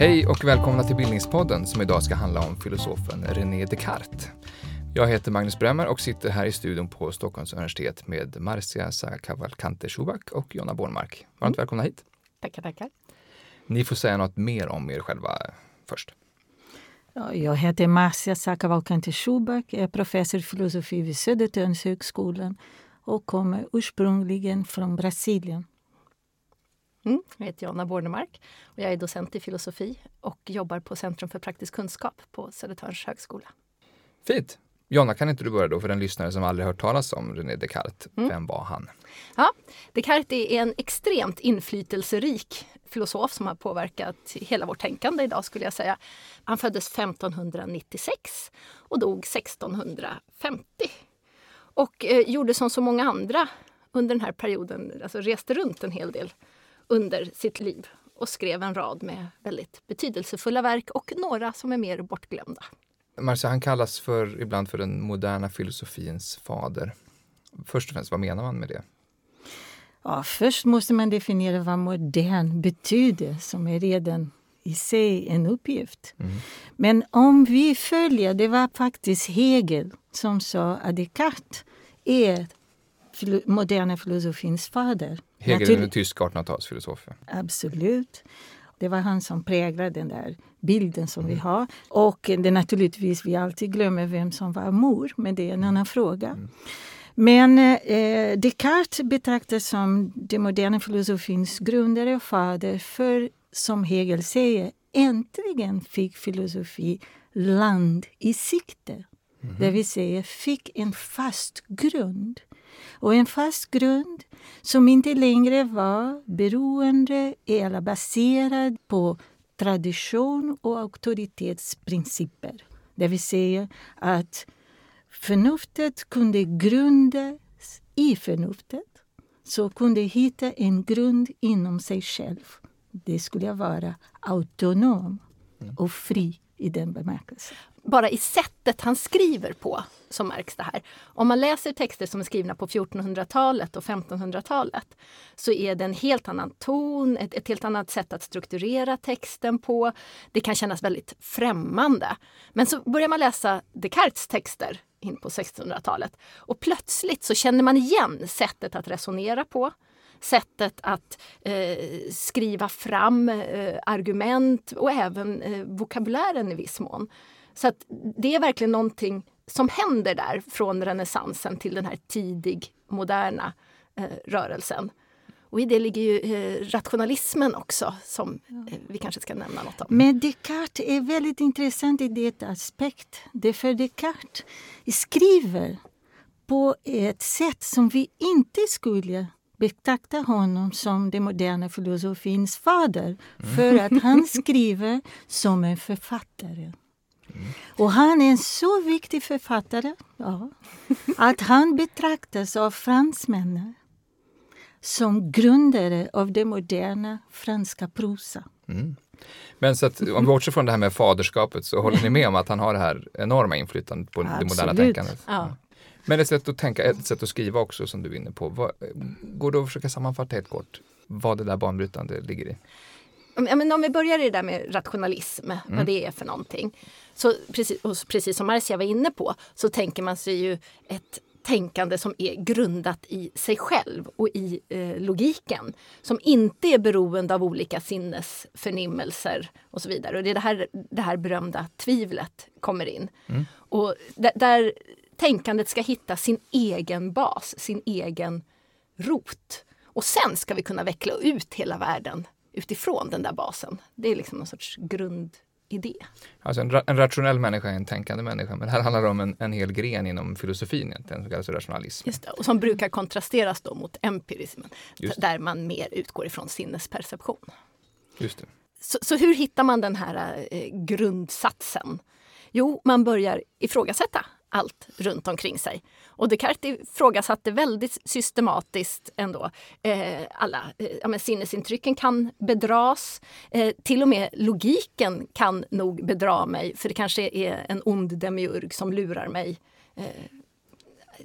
Hej och välkomna till Bildningspodden som idag ska handla om filosofen René Descartes. Jag heter Magnus Bremmer och sitter här i studion på Stockholms universitet med Marcia Cavalcante Schubak och Jonna Bornmark. Varmt mm. välkomna hit. Tackar, tackar. Ni får säga något mer om er själva först. Jag heter Marcia Cavalcante Schubak, är professor i filosofi vid Södertörnshögskolan och kommer ursprungligen från Brasilien. Mm, jag heter Jonna Bornemark och jag är docent i filosofi och jobbar på Centrum för praktisk kunskap på Södertörns högskola. Fint! Jonna, kan inte du börja då för den lyssnare som aldrig hört talas om René Descartes? Mm. Vem var han? Ja, Descartes är en extremt inflytelserik filosof som har påverkat hela vårt tänkande idag skulle jag säga. Han föddes 1596 och dog 1650. Och eh, gjorde som så många andra under den här perioden, alltså reste runt en hel del under sitt liv och skrev en rad med väldigt betydelsefulla verk och några som är mer bortglömda. Marcia, han kallas för, ibland för den moderna filosofins fader. Först och främst, vad menar man med det? Ja, först måste man definiera vad modern betyder, som är redan i sig en uppgift. Mm. Men om vi följer, det var faktiskt Hegel som sa att Descartes är moderna filosofins fader. Hegel är en tysk 1800-talsfilosof. Absolut. Det var han som präglade den där bilden som mm. vi har. Och det naturligtvis vi alltid glömmer vem som var mor, men det är en annan fråga. Mm. Men eh, Descartes betraktas som den moderna filosofins grundare och fader för, som Hegel säger, äntligen fick filosofi land i sikte. Mm. Det vill säga fick en fast grund. Och en fast grund som inte längre var beroende eller baserad på tradition och auktoritetsprinciper. Det vill säga att förnuftet kunde grundas i förnuftet så kunde hitta en grund inom sig själv. Det skulle vara autonom och fri i den bemärkelsen bara i sättet han skriver på så märks det här. Om man läser texter som är skrivna på 1400-talet och 1500-talet så är det en helt annan ton, ett, ett, helt annat sätt att strukturera texten på. Det kan kännas väldigt främmande. Men så börjar man läsa Descartes texter in på 1600-talet och plötsligt så känner man igen sättet att resonera på sättet att eh, skriva fram eh, argument och även eh, vokabulären i viss mån. Så att det är verkligen någonting som händer där från renässansen till den här tidig moderna eh, rörelsen. Och i det ligger ju eh, rationalismen också som eh, vi kanske ska nämna något om. Men Descartes är väldigt intressant i det aspekt. Därför Descartes skriver på ett sätt som vi inte skulle betrakta honom som den moderna filosofins fader. Mm. För att han skriver som en författare. Och han är en så viktig författare ja, att han betraktas av fransmännen som grundare av det moderna franska prosa. Mm. Men så att, om vi bortser från det här med faderskapet så håller ni med om att han har det här enorma inflytandet på Absolut. det moderna tänkandet? Ja. Men ett sätt att tänka, ett sätt att skriva också som du är inne på. Vad, går det att försöka sammanfatta helt kort vad det där banbrytande ligger i? men om vi börjar i det där med rationalism, mm. vad det är för någonting. Så precis, precis som Marcia var inne på så tänker man sig ju ett tänkande som är grundat i sig själv och i eh, logiken. Som inte är beroende av olika sinnesförnimmelser och så vidare. Och det är det här, det här berömda tvivlet kommer in. Mm. Och där, tänkandet ska hitta sin egen bas, sin egen rot. Och sen ska vi kunna veckla ut hela världen utifrån den där basen. Det är liksom någon sorts grundidé. Alltså en, ra en rationell människa är en tänkande människa, men här handlar det om en, en hel gren inom filosofin, den som kallas rationalism. Just det, och som brukar kontrasteras då mot empirismen, där man mer utgår ifrån sinnesperception. Just det. Så, så hur hittar man den här eh, grundsatsen? Jo, man börjar ifrågasätta allt runt omkring sig. Och Descartes ifrågasatte väldigt systematiskt ändå eh, alla eh, ja, sinnesintrycken kan bedras. Eh, till och med logiken kan nog bedra mig för det kanske är en ond demiurg som lurar mig eh,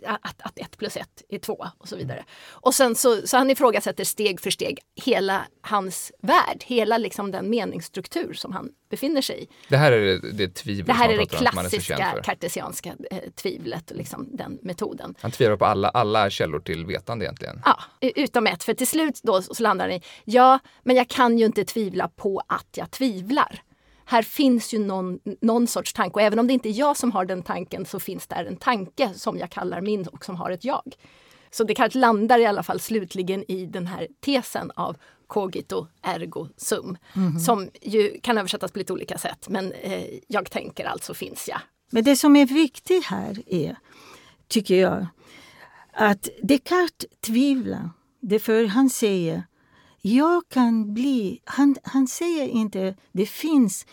att, att ett plus ett är två och så vidare. Och sen så, så han ifrågasätter steg för steg hela hans värld, hela liksom den meningsstruktur som han befinner sig i. Det här är det, det tvivel Det här är det klassiska kartesianska eh, tvivlet, liksom den metoden. Han tvivlar på alla, alla källor till vetande egentligen. Ja, utom ett. För till slut då så landar han i, ja, men jag kan ju inte tvivla på att jag tvivlar här finns ju någon, någon sorts tanke och även om det inte är jag som har den tanken så finns där en tanke som jag kallar min och som har ett jag. Så Descartes landar i alla fall slutligen i den här tesen av cogito ergo sum. Mm. Som ju kan översättas på lite olika sätt men eh, jag tänker alltså finns jag. Men det som är viktigt här är, tycker jag, att Descartes tvivlar. Därför han säger jag kan bli... Han, han säger inte det finns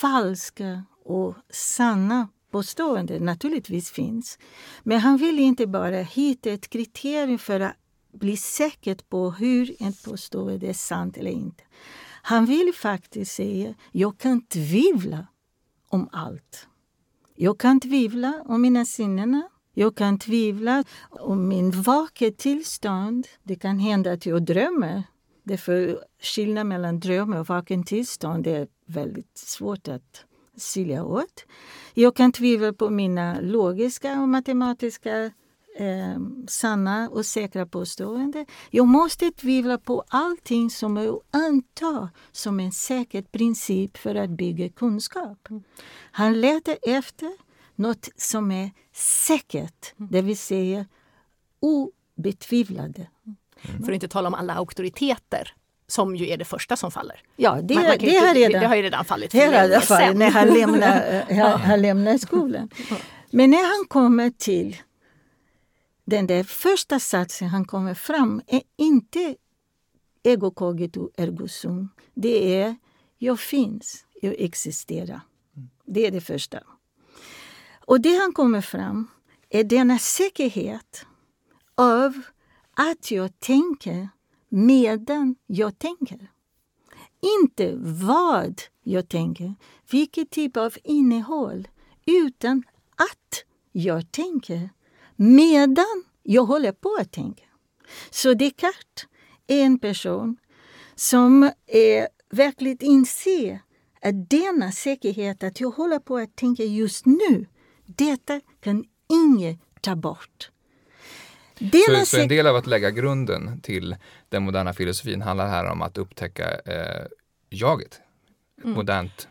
falska och sanna påståenden. Naturligtvis finns. Men han vill inte bara hitta ett kriterium för att bli säker på hur ett påstående är sant eller inte. Han vill faktiskt säga jag kan tvivla om allt. Jag kan tvivla om mina sinnen. Jag kan tvivla om min vaket tillstånd. Det kan hända att jag drömmer Därför skillnaden mellan dröm och vaken tillstånd är väldigt svårt att skilja åt. Jag kan tvivla på mina logiska och matematiska eh, sanna och säkra påståenden. Jag måste tvivla på allting som jag antar som en säker princip för att bygga kunskap. Han letar efter något som är säkert, det vill säga obetvivlade. Mm. För att inte tala om alla auktoriteter som ju är det första som faller. Ja, det, man, man det, har, redan, det har ju redan fallit för länge sedan. När han lämnar, han, han lämnar skolan. Men när han kommer till den där första satsen han kommer fram är inte ego cogito ergo sum. Det är jag finns, jag existerar. Det är det första. Och det han kommer fram är denna säkerhet av att jag tänker medan jag tänker. Inte vad jag tänker, vilket typ av innehåll, utan att jag tänker medan jag håller på att tänka. Så Descartes är en person som är verkligen inser att denna säkerhet att jag håller på att tänka just nu, detta kan ingen ta bort. Så, så, en del av att lägga grunden till den moderna filosofin handlar här om att upptäcka eh, jaget, ett mm. modernt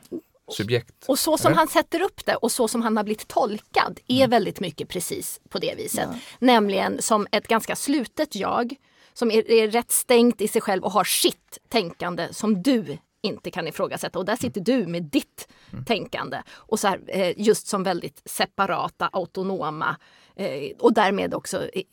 subjekt. Och så som eller? han sätter upp det och så som han har blivit tolkad är mm. väldigt mycket precis på det viset. Ja. Nämligen som ett ganska slutet jag som är, är rätt stängt i sig själv och har sitt tänkande som du inte kan ifrågasätta. Och där sitter du med ditt mm. tänkande. Och så här, eh, just som väldigt separata, autonoma och därmed också eh,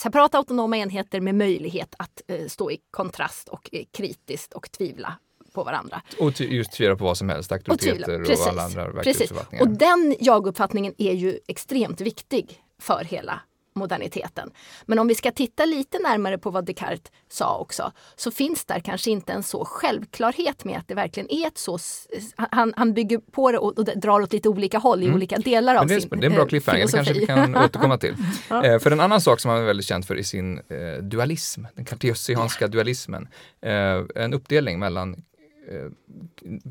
separata autonoma enheter med möjlighet att stå i kontrast och kritiskt och tvivla på varandra. Och just tvivla på vad som helst, auktoriteter och, och alla andra verklighetsuppfattningar. Och den jaguppfattningen är ju extremt viktig för hela moderniteten. Men om vi ska titta lite närmare på vad Descartes sa också så finns där kanske inte en så självklarhet med att det verkligen är ett så... Han, han bygger på det och, och drar åt lite olika håll i mm. olika delar av det, sin Det är en bra cliffhanger, det kanske vi kan återkomma till. ja. eh, för en annan sak som han är väldigt känd för i sin eh, dualism, den kartesianska yeah. dualismen. Eh, en uppdelning mellan eh,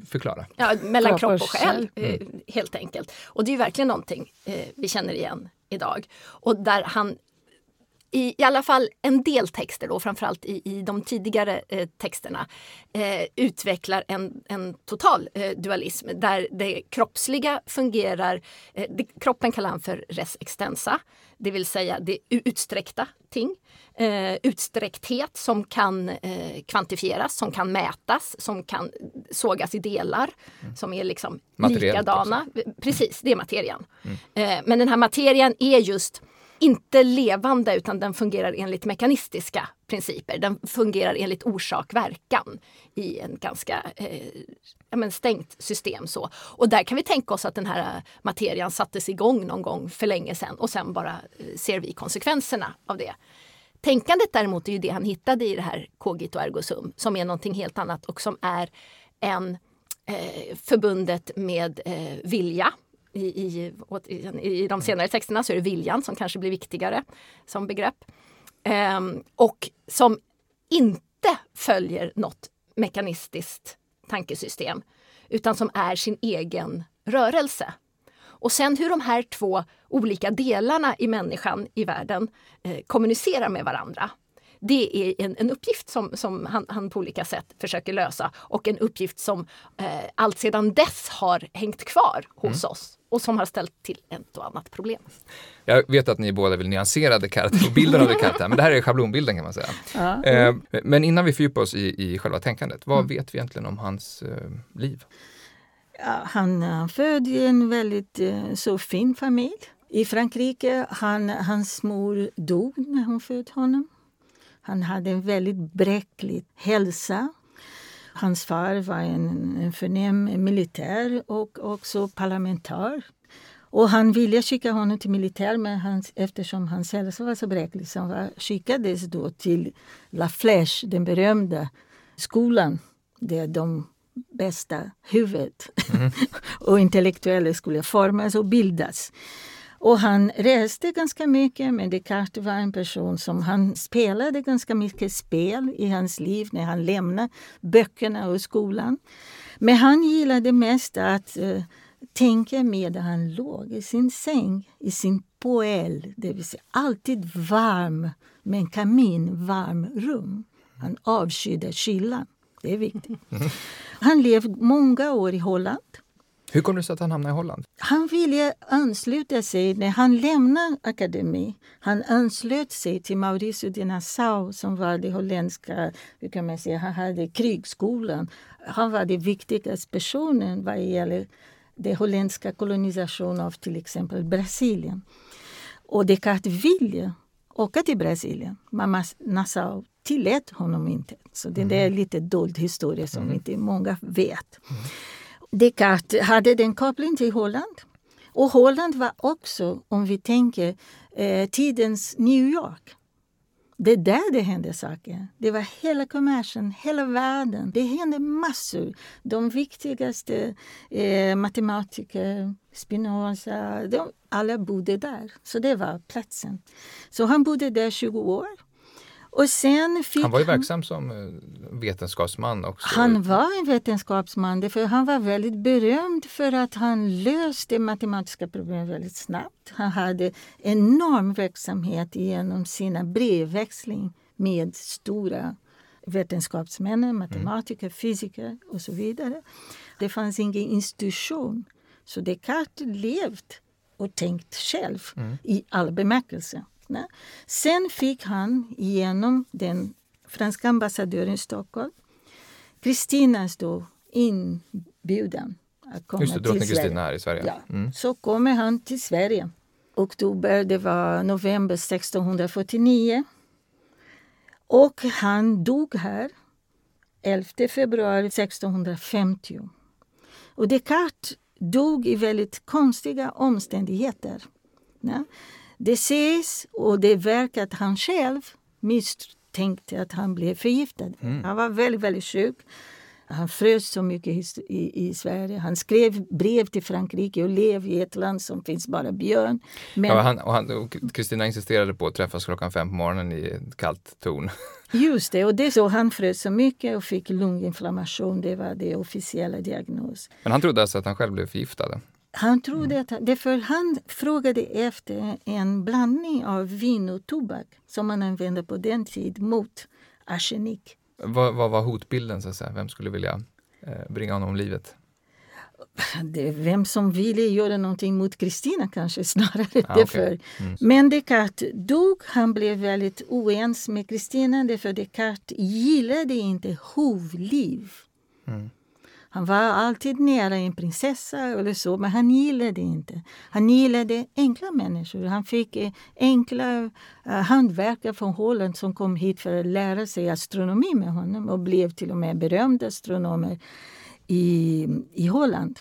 förklara. Ja, mellan kropp och själ, mm. Eh, helt enkelt. Och det är verkligen någonting eh, vi känner igen idag. Och där han i, i alla fall en del texter, då, framförallt i, i de tidigare eh, texterna, eh, utvecklar en, en total eh, dualism där det kroppsliga fungerar, eh, det, kroppen kallar han för res extensa, det vill säga det utsträckta ting. Eh, utsträckthet som kan eh, kvantifieras, som kan mätas, som kan sågas i delar, mm. som är liksom likadana. Också. Precis, det är materian. Mm. men den här materian är just inte levande utan den fungerar enligt mekanistiska principer. Den fungerar enligt orsak-verkan i en ganska eh, men stängt system. Så. Och där kan vi tänka oss att den här eh, materian sattes igång någon gång för länge sedan och sen bara eh, ser vi konsekvenserna av det. Tänkandet däremot är ju det han hittade i det här cogito ergo sum som är någonting helt annat och som är en eh, förbundet med eh, vilja i, i, i de senare texterna så är det viljan som kanske blir viktigare som begrepp. Ehm, och som inte följer något mekanistiskt tankesystem utan som är sin egen rörelse. Och sen hur de här två olika delarna i människan i världen eh, kommunicerar med varandra det är en, en uppgift som, som han, han, på olika sätt försöker lösa och en uppgift som eh, allt sedan dess har hängt kvar hos mm. oss och som har ställt till ett och annat problem. Jag vet att ni båda vill nyansera Descartes och bilden av Descartes, men det här är schablonbilden kan man säga. Ja. Eh, men innan vi fördjupar oss i, i själva tänkandet, vad mm. vet vi egentligen om hans eh, liv? Ja, han uh, föddes i en väldigt uh, så fin familj i Frankrike. Han, hans mor dog när hon födde honom. Han hade en väldigt bräcklig hälsa. Hans far var en, en förnäm militär och också parlamentar. Och han ville skicka honom till militär men han, eftersom hans hälsa var så bräcklig så han skickades då till La Flèche, den berömda skolan där de bästa huvudet mm. och intellektuella skulle formas och bildas. Och han reste ganska mycket, men Descartes var en person som han spelade ganska mycket spel i hans liv när han lämnade böckerna och skolan. Men han gillade mest att uh, tänka medan han låg i sin säng, i sin poel, det vill säga alltid varm, med en kamin, varm rum. Han avskydde kylan. Det är viktigt. Han levde många år i Holland. Hur kom det sig att han hamnade i Holland? Han ville ansluta sig när han lämnade akademin. Han anslöt sig till Mauricio de Nassau som var det holländska, hur kan man säga, han hade krigsskolan. Han var den viktigaste personen vad gäller den holländska kolonisationen av till exempel Brasilien. Och Descartes ville åka till Brasilien. Mamma Nassau tillät honom inte. Så det mm. är lite dold historia som mm. inte många vet. Mm. Descartes hade den kopplingen till Holland. Och Holland var också, om vi tänker, eh, tidens New York. Det är där det hände saker. Det var hela kommersen, hela världen. Det hände massor. De viktigaste eh, matematiker, Spinoza, de, alla bodde där. Så det var platsen. Så han bodde där 20 år. Och sen fick han var ju verksam som eh, vetenskapsman också. Han var en vetenskapsman, för han var väldigt berömd för att han löste matematiska problem väldigt snabbt. Han hade enorm verksamhet genom sina brevväxling med stora vetenskapsmän, matematiker, mm. fysiker och så vidare. Det fanns ingen institution. Så Descartes levt och tänkt själv mm. i all bemärkelse. Sen fick han genom den franska ambassadören i Stockholm Kristinas inbjudan att komma Just det, drottning Kristina här i Sverige. Ja. Mm. Så kommer han till Sverige. Oktober, det var november 1649. Och han dog här 11 februari 1650. Och Descartes dog i väldigt konstiga omständigheter. Ja. Det sägs och det verkar att han själv misstänkte att han blev förgiftad. Mm. Han var väldigt, väldigt sjuk. Han frös så mycket i, i, Sverige. Han skrev brev till Frankrike och lev i ett land som finns bara björn. Men... Ja, han, och han, Kristina insisterade på att träffas klockan fem på morgonen i ett kallt torn. Just det, och det så han frös så mycket och fick lunginflammation. Det var det officiella diagnos. Men han trodde alltså att han själv blev förgiftad? Han trodde att, därför han frågade efter en blandning av vin och tobak som man använde på den tiden mot arsenik. Vad, vad var hotbilden? Så att säga? Vem skulle vilja eh, bringa honom livet? Det vem som ville göra någonting mot Kristina kanske snarare. Ah, okay. mm. Men Descartes dog. Han blev väldigt oense med Kristina därför Descartes gillade inte hovliv. Mm. Han var alltid nära en prinsessa eller så, men han gillade inte. Han gillade enkla människor. Han fick eh, enkla eh, hantverkare från Holland som kom hit för att lära sig astronomi med honom och blev till och med berömda astronomer i, i Holland.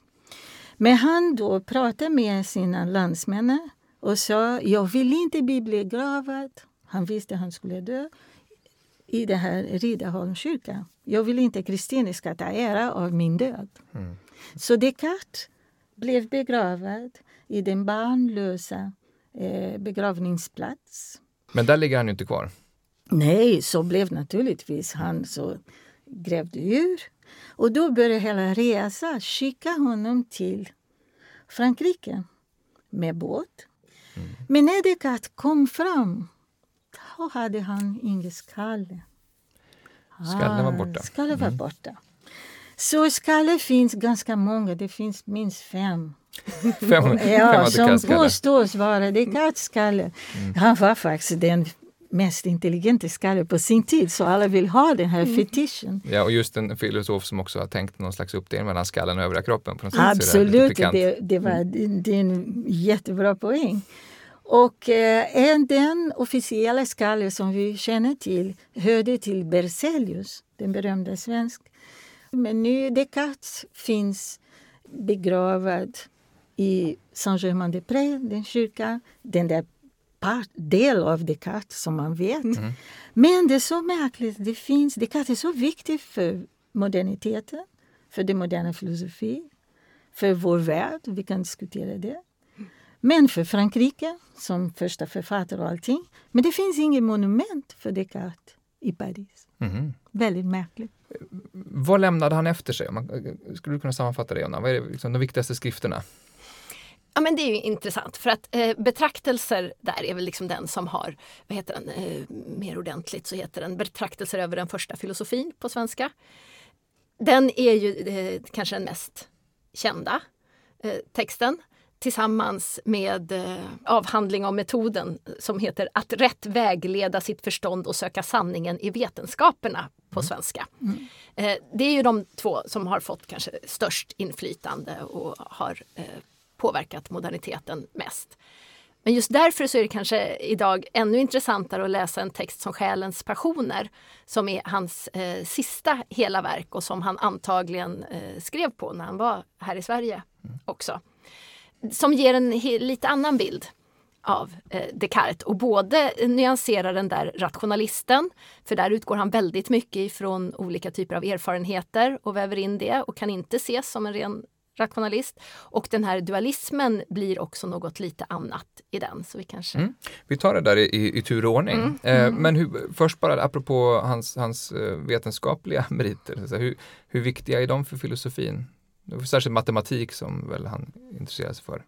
Men han då pratade med sina landsmän och sa jag vill inte bli begravd. Han visste att han skulle dö i det här Riddarholmskyrkan. Jag vill inte att Kristine ska ta ära av min död. Mm. Så Descartes blev begravd i den barnlösa eh, begravningsplats. Men där ligger han ju inte kvar. Nej, så blev naturligtvis han så grävde ur. Och då började hela resan skicka honom till Frankrike med båt. Mm. Men när Descartes kom fram då hade han ingen skalle. Skallen var borta. Skallen var mm. borta. Så skallar finns ganska många, det finns minst fem. fem, ja, fem som påstås vara Descartes skalle. Mm. Han var faktiskt den mest intelligenta skalle på sin tid, så alla vill ha den här mm. fetischen. Ja, och just en filosof som också har tänkt någon slags uppdelning mellan skallen och övriga kroppen. På något Absolut, det, det, det, var, mm. det är en jättebra poäng. Och eh, den officiella skallen som vi känner till hörde till Berzelius, den berömda svensk. Men nu Descartes finns begravd i Saint-Germain-des-Prés, den kyrkan. Den där part, del av Descartes som man vet. Mm. Men det är så märkligt. Det finns, Descartes är så viktig för moderniteten, för den moderna filosofin, för vår värld. Vi kan diskutera det. Men för Frankrike, som första författare och allting. Men det finns inget monument för Descartes i Paris. Mm. Väldigt märkligt. Vad lämnade han efter sig? skulle du kunna sammanfatta det, Jonna? Vad är det, liksom, de viktigaste skrifterna? Ja men det är ju intressant för att eh, betraktelser där är väl liksom den som har, vad heter den, eh, mer ordentligt så heter den Betraktelser över den första filosofin på svenska. Den är ju eh, kanske den mest kända eh, texten tillsammans med eh, avhandling om metoden som heter Att rätt vägleda sitt förstånd och söka sanningen i vetenskaperna på mm. svenska. Mm. Eh, det är ju de två som har fått kanske störst inflytande och har eh, påverkat moderniteten mest. Men just därför så är det kanske idag ännu intressantare att läsa en text som Själens passioner som är hans eh, sista hela verk och som han antagligen eh, skrev på när han var här i Sverige mm. också som ger en lite annan bild av eh, Descartes och både nyanserar den där rationalisten, för där utgår han väldigt mycket ifrån olika typer av erfarenheter och väver in det och kan inte ses som en ren rationalist. Och den här dualismen blir också något lite annat i den. Så vi, kanske... Mm. vi tar det där i, i tur och ordning. Mm. Eh, mm. men hur, först bara apropå hans, hans eh, vetenskapliga meriter, hur, hur viktiga är de för filosofin? Särskilt matematik som väl han intresserade sig för.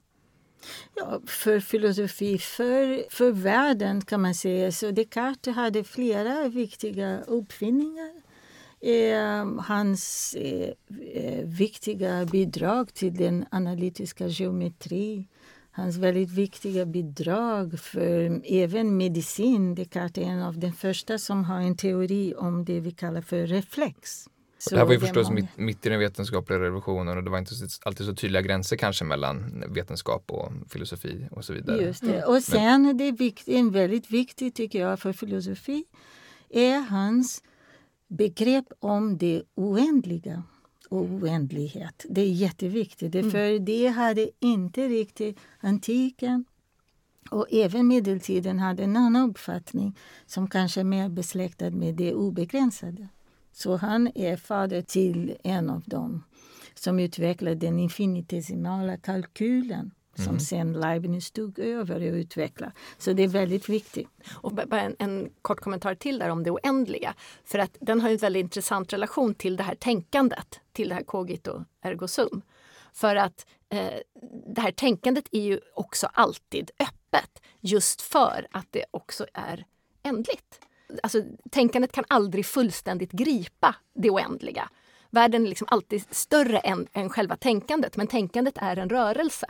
Ja, för filosofi, för, för världen kan man säga. Så Descartes hade flera viktiga uppfinningar. Eh, hans eh, eh viktiga bidrag till den analytiska geometri hans väldigt viktiga bidrag för även medicin. Descartes är en av de första som har en teori om det vi kallar för reflex. Så det här var ju förstås mitt, mitt, i den vetenskapliga revolutionen och det var inte alltid så tydliga gränser kanske mellan vetenskap och filosofi och så vidare. Just det. Och sen Men, det är vikt, en väldigt viktigt tycker jag för filosofi är hans begrepp om det oändliga och oändlighet. Det är jätteviktigt, mm. för det hade inte riktigt antiken och även medeltiden hade en annan uppfattning som kanske är mer besläktad med det obegränsade. Så han är fader till en av dem som utvecklade den infinitesimala kalkylen som mm. sen Leibniz tog över och utvecklade. Så det är väldigt viktigt. Och bara en, en, kort kommentar till där om det oändliga. För att den har en väldigt intressant relation till det här tänkandet, till det här cogito ergo sum. För att eh, det här tänkandet är ju också alltid öppet just för att det också är ändligt alltså, tänkandet kan aldrig fullständigt gripa det oändliga. Världen är liksom alltid större än, än själva tänkandet, men tänkandet är en rörelse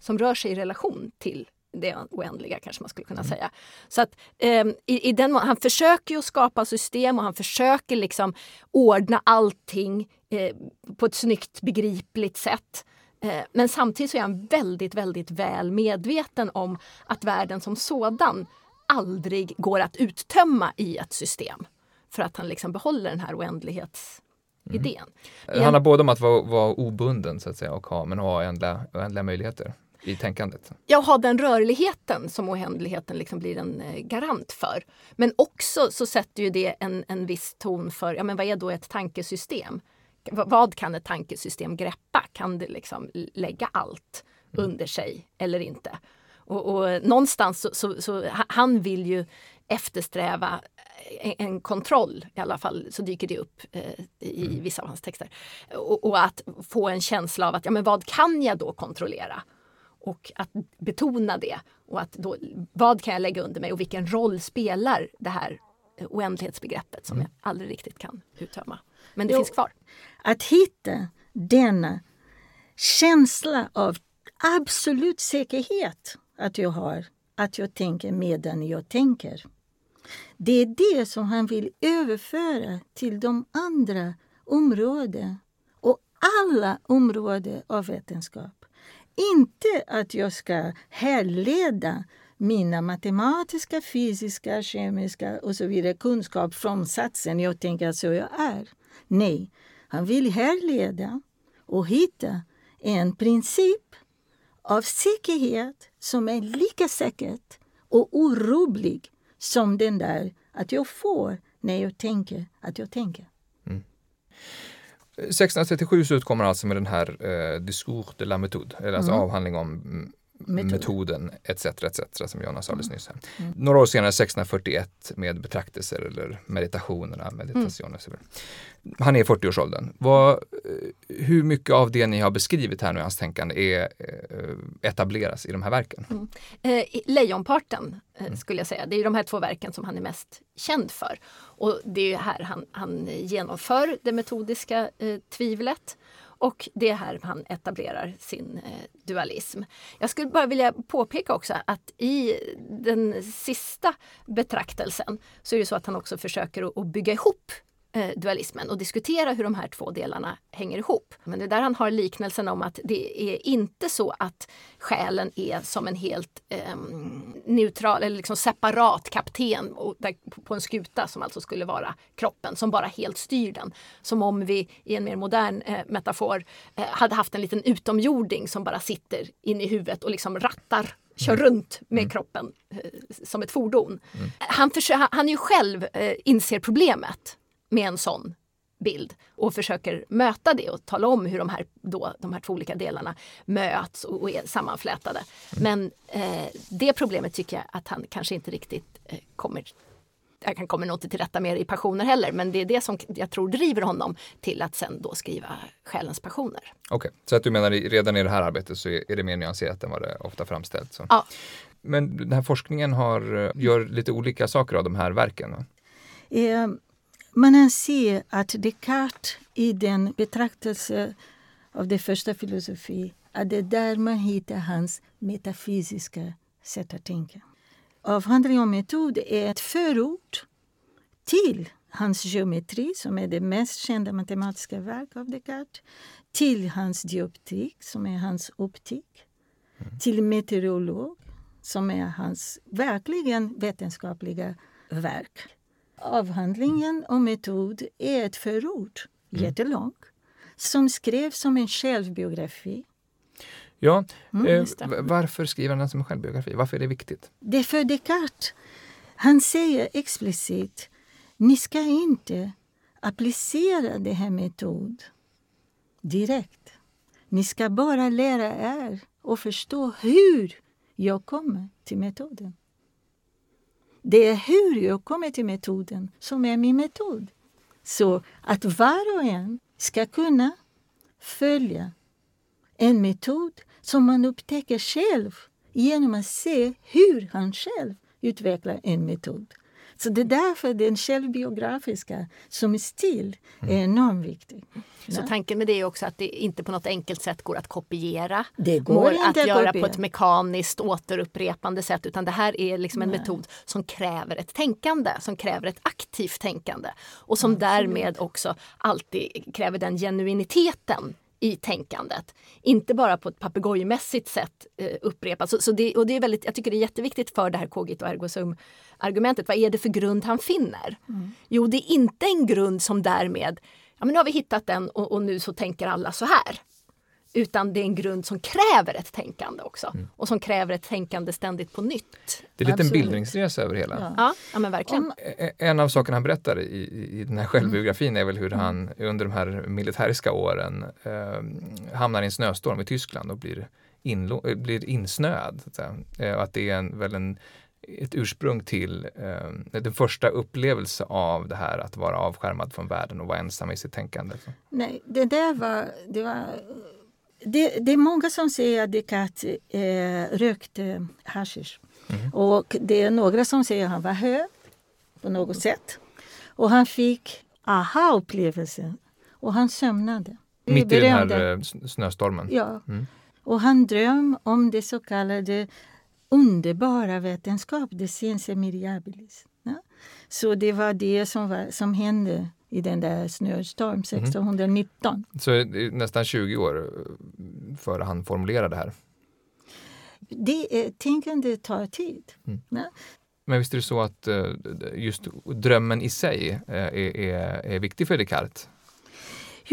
som rör sig i relation till det oändliga kanske man skulle kunna mm. säga. Så att eh, i, i, den Han försöker ju skapa system och han försöker liksom ordna allting eh, på ett snyggt begripligt sätt. Eh, men samtidigt så är han väldigt, väldigt väl medveten om att världen som sådan aldrig går att uttömma i ett system. För att han liksom behåller den här oändlighetsidén. Mm. Han har både om att vara, vara obunden så att säga och ha, men ha oändliga, oändliga möjligheter i tänkandet. Ja, ha den rörligheten som oändligheten liksom blir en eh, garant för. Men också så sätter ju det en, en viss ton för, ja men vad är då ett tankesystem? vad kan ett tankesystem greppa? Kan det liksom lägga allt mm. under sig eller inte? Och, och någonstans så, så, så, han vill ju eftersträva en, en, kontroll, i alla fall så dyker det upp eh, i mm. vissa av hans texter. Och, och, att få en känsla av att, ja men vad kan jag då kontrollera? Och att betona det. Och att då, vad kan jag lägga under mig och vilken roll spelar det här oändlighetsbegreppet som mm. jag aldrig riktigt kan uttömma. Men det jo, finns kvar. Att hitta denna känsla av absolut säkerhet att jag har, att jag tänker medan jag tänker. Det är det som han vill överföra till de andra områdena och alla områden av vetenskap. Inte att jag ska härleda mina matematiska, fysiska, kemiska och så vidare kunskap från satsen jag tänker att så jag är. Nej, han vill härleda och hitta en princip av säkerhet som är lika säkert och orubblig som den där att jag får när jag tänker att jag tänker. Mm. 1637 så utkommer alltså med den här eh, Discours de la méthode, eller alltså mm. avhandling om mm, metoden, etc. etc. som Jonas sa alldeles nyss. Här. Mm. Några år senare, 1641, med betraktelser eller meditationerna, meditationer. Mm. Han är i 40-årsåldern. Vad, eh, hur mycket av det ni har beskrivit här nu i hans tänkande är, eh, etableras i de här verken? Mm. Eh, lejonparten eh, mm. skulle jag säga. Det är de här två verken som han är mest känd för. Och det är här han, han genomför det metodiska eh, tvivlet. Och det är här han etablerar sin eh, dualism. Jag skulle bara vilja påpeka också att i den sista betraktelsen så är det så att han också försöker att bygga ihop dualismen och diskutera hur de här två delarna hänger ihop. Men det är där han har liknelsen om att det är inte så att själen är som en helt eh, neutral eller liksom separat kapten på en skuta som alltså skulle vara kroppen som bara helt styr den. Som om vi i en mer modern eh, metafor eh, hade haft en liten utomjording som bara sitter inne i huvudet och liksom rattar kör mm. runt med mm. kroppen eh, som ett fordon. Mm. Han, försöker, han ju själv eh, inser problemet med en sån bild och försöker möta det och tala om hur de här, då, de här två olika delarna möts och, och är sammanflätade. Mm. Men eh, det problemet tycker jag att han kanske inte riktigt eh, kommer jag kan kommer nog inte till rätta med i passioner heller, men det är det som jag tror driver honom till att sen då skriva Själens passioner. Okej, okay. så att du menar redan i det här arbetet så är det mer nyanserat än vad det ofta framställs? Ja. Men den här forskningen har, gör lite olika saker av de här verken? Eh, man anser att Descartes i den betraktelse av det första filosofi, att det är där man hittar hans metafysiska sätt att tänka. Avhandling om metod är ett förord till hans geometri, som är det mest kända matematiska verk av Descartes, till hans dioptrik, som är hans optik, mm. till meteorolog, som är hans verkligen vetenskapliga verk. Avhandlingen om metod är ett förord, mm. jättelång, som skrevs som en självbiografi. Ja, mm, eh, varför skriver han den som en självbiografi? Varför är det viktigt? Det är för Descartes. Han säger explicit, ni ska inte applicera den här metoden direkt. Ni ska bara lära er och förstå hur jag kommer till metoden. Det är hur jag kommer till metoden som är min metod. Så att var och en ska kunna följa en metod som man upptäcker själv genom att se hur han själv utvecklar en metod. Så det är därför den självbiografiska som stil är enormt viktig. Så tanken med det är också att det inte på något enkelt sätt går att kopiera. Det går inte att, att göra kopiera. på ett mekaniskt återupprepande sätt utan det här är liksom en metod som kräver ett tänkande, som kräver ett aktivt tänkande och som därmed också alltid kräver den genuiniteten i tänkandet. Inte bara på ett papegojmässigt sätt eh, upprepat. Så, så det, och det är väldigt, jag tycker det är jätteviktigt för det här cogito ergo sum argumentet. Vad är det för grund han finner? Jo, det är inte en grund som därmed, ja men nu har vi hittat den och, och nu så tänker alla så här. Utan det är en grund som kräver ett tänkande också. Och som kräver ett tänkande ständigt på nytt. Det är lite en bildningsresa över hela. Ja. Ja, ja men verkligen. Om- E- En av sakerna han berättar i, i- den här självbiografin är väl hur han under de här militäriska åren eh, hamnar i en snöstorm i Tyskland och blir, inlo- eh, blir insnöad. Så att, säga. Eh, att det är en, väl en, ett ursprung till eh, den första upplevelse av det här att vara avskärmad från världen och vara ensam i sitt tänkande. Så. Nej, det där var... Det, var, det, det är många som säger att Descartes eh, rökte hashish. Och det är några som säger att han var hög på något sätt. Och han fick aha-upplevelsen och han sömnade. Mitt i den här eh, snöstormen. Ja. Mm. Och han dröm om det så kallade underbara vetenskap, det mirabilis. Ja? Så det var det som, var, som hände i den där snöstorm 1619. Så det är nästan 20 år eh, före han formulerade det här. Det är, tänkande tar tid. Mm. Ja? Men visst är det så att eh, just drömmen i sig eh, är, är, är viktig för Descartes?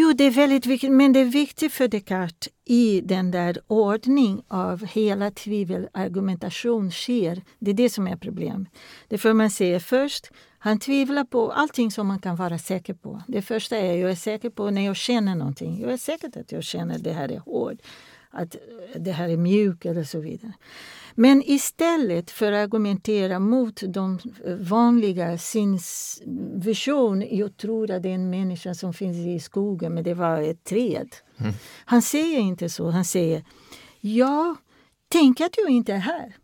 Jo, det är väldigt viktigt, men det är viktigt för Descartes i den där ordning av hela tvivelargumentation sker. Det är det som är problem. Det får man säga först, han tvivlar på allting som man kan vara säker på. Det första är jag är säker på när jag känner någonting. Jag är säker att jag känner att det här är hårt att eh, det här är mjuk eller så vidare. Men istället för att argumentera mot de vanliga sinnsvision, jag tror att det är en människa som finns i skogen men det var ett träd. Han säger inte så, han säger ja, tänk att jag inte är här.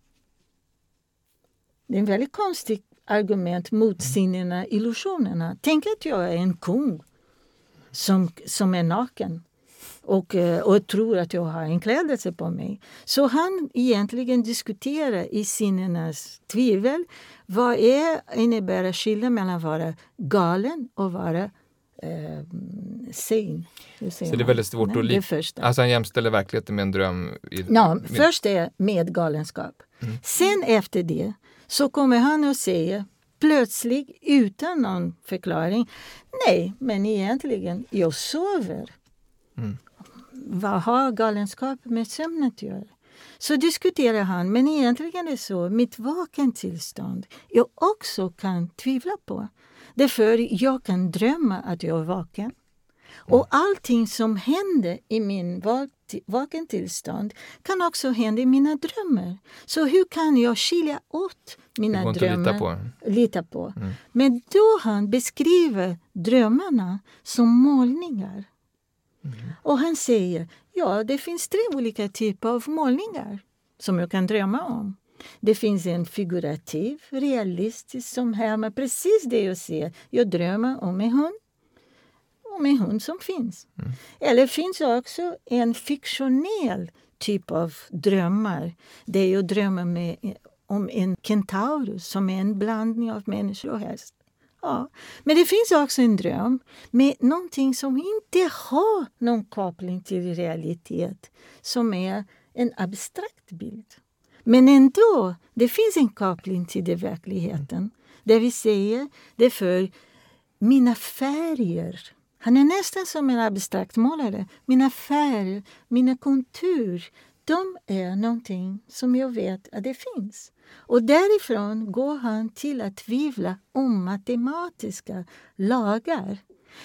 Det är en väldigt konstigt argument mot sinnena, illusionerna. Tänk att jag är en kung som, som är naken och, eh, och tror att jag har en klädelse på mig. Så han egentligen diskuterar i sinnenas tvivel vad är, innebär skillnaden mellan att vara galen och vara eh, sane. Säger Så det är? Mm. väldigt svårt Nej, att det lik- första. Alltså han jämställer verkligheten med en dröm? I, Ja, med, först är med galenskap. Sen efter det så kommer han att säga plötsligt utan någon förklaring. Nej, men egentligen, jag sover. Mm. Vad har galenskap med sömn att göra? Så diskuterar han, men egentligen är det så, mitt vakentillstånd jag också kan tvivla på. Därför jag kan drömma att jag är vaken. Och allting som händer i min vak- vakentillstånd kan också hända i mina drömmar. Så hur kan jag skilja åt mina drömmar? lita på. Mm. lita på. Men då han beskriver drömmarna som målningar. Och han säger, ja det finns tre olika typer av målningar som jag kan drömma om. Det finns en figurativ, realistisk som härmar precis det jag ser. Jag drömmer om en hund. Om en hund som finns. Eller finns också en fiktionell typ av drömmar. Där jag drömmer med, om en kentaurus som är en blandning av människa och häst. Ja. Men det finns också en dröm med någonting som inte har någon koppling till realitet. Som är en abstrakt bild. Men ändå, det finns en koppling till det verkligheten. Det vi säger det är för mina färger. Han är nästan som en abstrakt målare. Mina färger, mina kontur, de är någonting som jag vet att det finns. Och därifrån går han till att tvivla om matematiska lagar.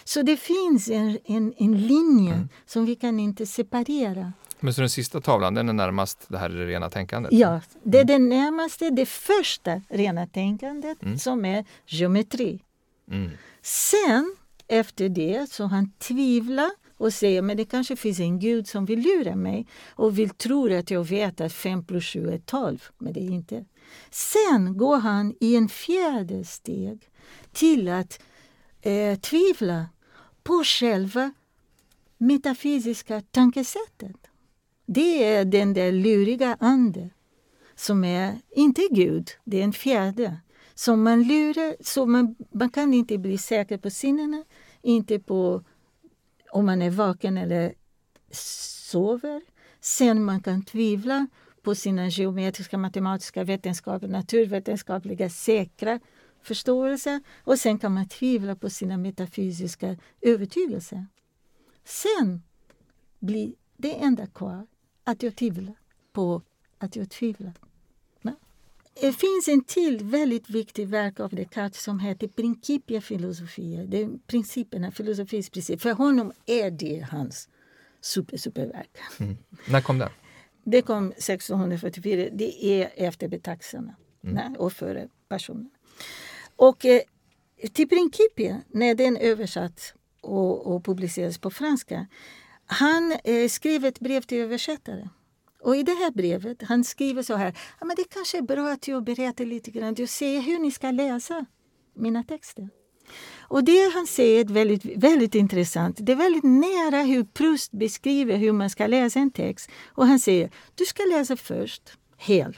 Så det finns en, en, en linje som vi kan inte separera. Men så den sista tavlan, den är närmast det här rena tänkandet? Ja, det är det närmaste, det första rena tänkandet som är geometri. Mm. Sen efter det så han tvivlar och säger men det kanske finns en gud som vill lura mig och vill tro att jag vet att 5 plus 7 är 12, men det är inte. Sen går han i en fjärde steg till att eh, tvivla på själva metafysiska tankesättet. Det är den där luriga anden som är inte Gud, det är en fjärde. Som man lurar, så man, man kan inte bli säker på sinnena, inte på om man är vaken eller sover. Sen man kan tvivla på sina geometriska, matematiska, vetenskapliga, naturvetenskapliga säkra förståelse och sen kan man tvivla på sina metafysiska övertygelser. Sen blir det enda kvar att jag tvivlar på att jag tvivlar. Det finns en till väldigt viktig verk av Descartes som heter Principia Filosofia. Det är principerna, filosofins princip. För honom är det hans super, superverk. Mm. När kom det? Det kom 1644. Det är efter betaxarna mm. och före passionen. Och eh, till Principia, när den översatt och, och publicerades på franska, han eh, skrev ett brev till översättare. Och i det här brevet, han skriver så här, ja, men det kanske är bra att jag berättar lite grann, du ser hur ni ska läsa mina texter. Och det han säger är väldigt, väldigt intressant. Det är väldigt nära hur Proust beskriver hur man ska läsa en text. Och han säger, du ska läsa först hel.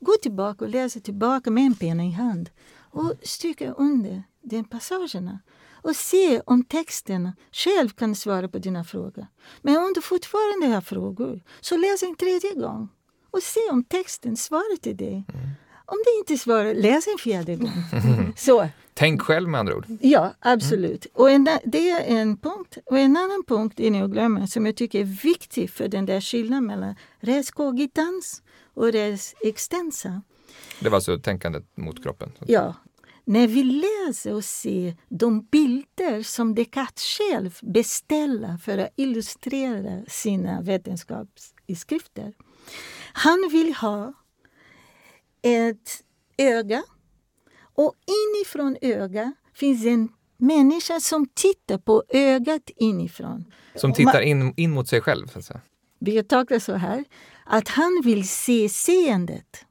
Gå tillbaka och läsa tillbaka med en penna i hand och stryka under de passagerna och se om texten själv kan svara på dina frågor. Men om du fortfarande har frågor, så läs en tredje gång och se om texten svarar till dig. Mm. Om det inte svarar, läs en fjärde gång. så. Tänk själv med andra ord. Ja, absolut. Mm. Och en, det är en punkt. Och en annan punkt är att glömma som jag tycker är viktig för den där skillnaden mellan res cogitans och res extensa. Det var alltså tänkandet mot kroppen? Ja, när vi läser och ser de bilder som Descartes själv beställer för att illustrera sina vetenskapsskrifter. Han vill ha ett öga och inifrån ögat finns en människa som tittar på ögat inifrån. Som tittar in, in mot sig själv? Alltså. Vi tolkar så här, att han vill se seendet.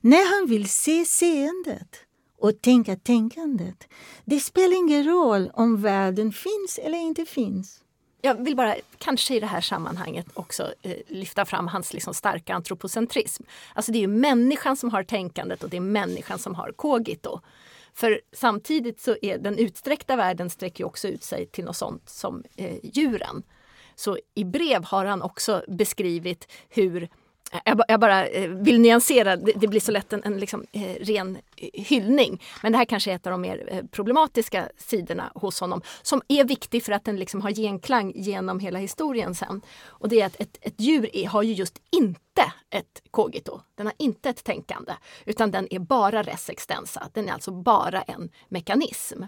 När han vill se seendet och tänka tänkandet. Det spelar ingen roll om världen finns eller inte finns. Jag vill bara, kanske i det här sammanhanget, också eh, lyfta fram hans liksom, starka antropocentrism. Alltså det är ju människan som har tänkandet och det är människan som har kogito. För samtidigt så är den utsträckta världen sträcker också ut sig till något sånt som eh, djuren. Så i brev har han också beskrivit hur jag, bara eh, vill nyansera, det, blir så lätt en, en liksom, eh, ren eh, hyllning. Men det här kanske är ett av de mer eh, problematiska sidorna hos honom som är viktig för att den liksom har genklang genom hela historien sen. Och det är att ett, ett djur är, har ju just inte ett cogito. Den har inte ett tänkande utan den är bara res extensa. Den är alltså bara en mekanism.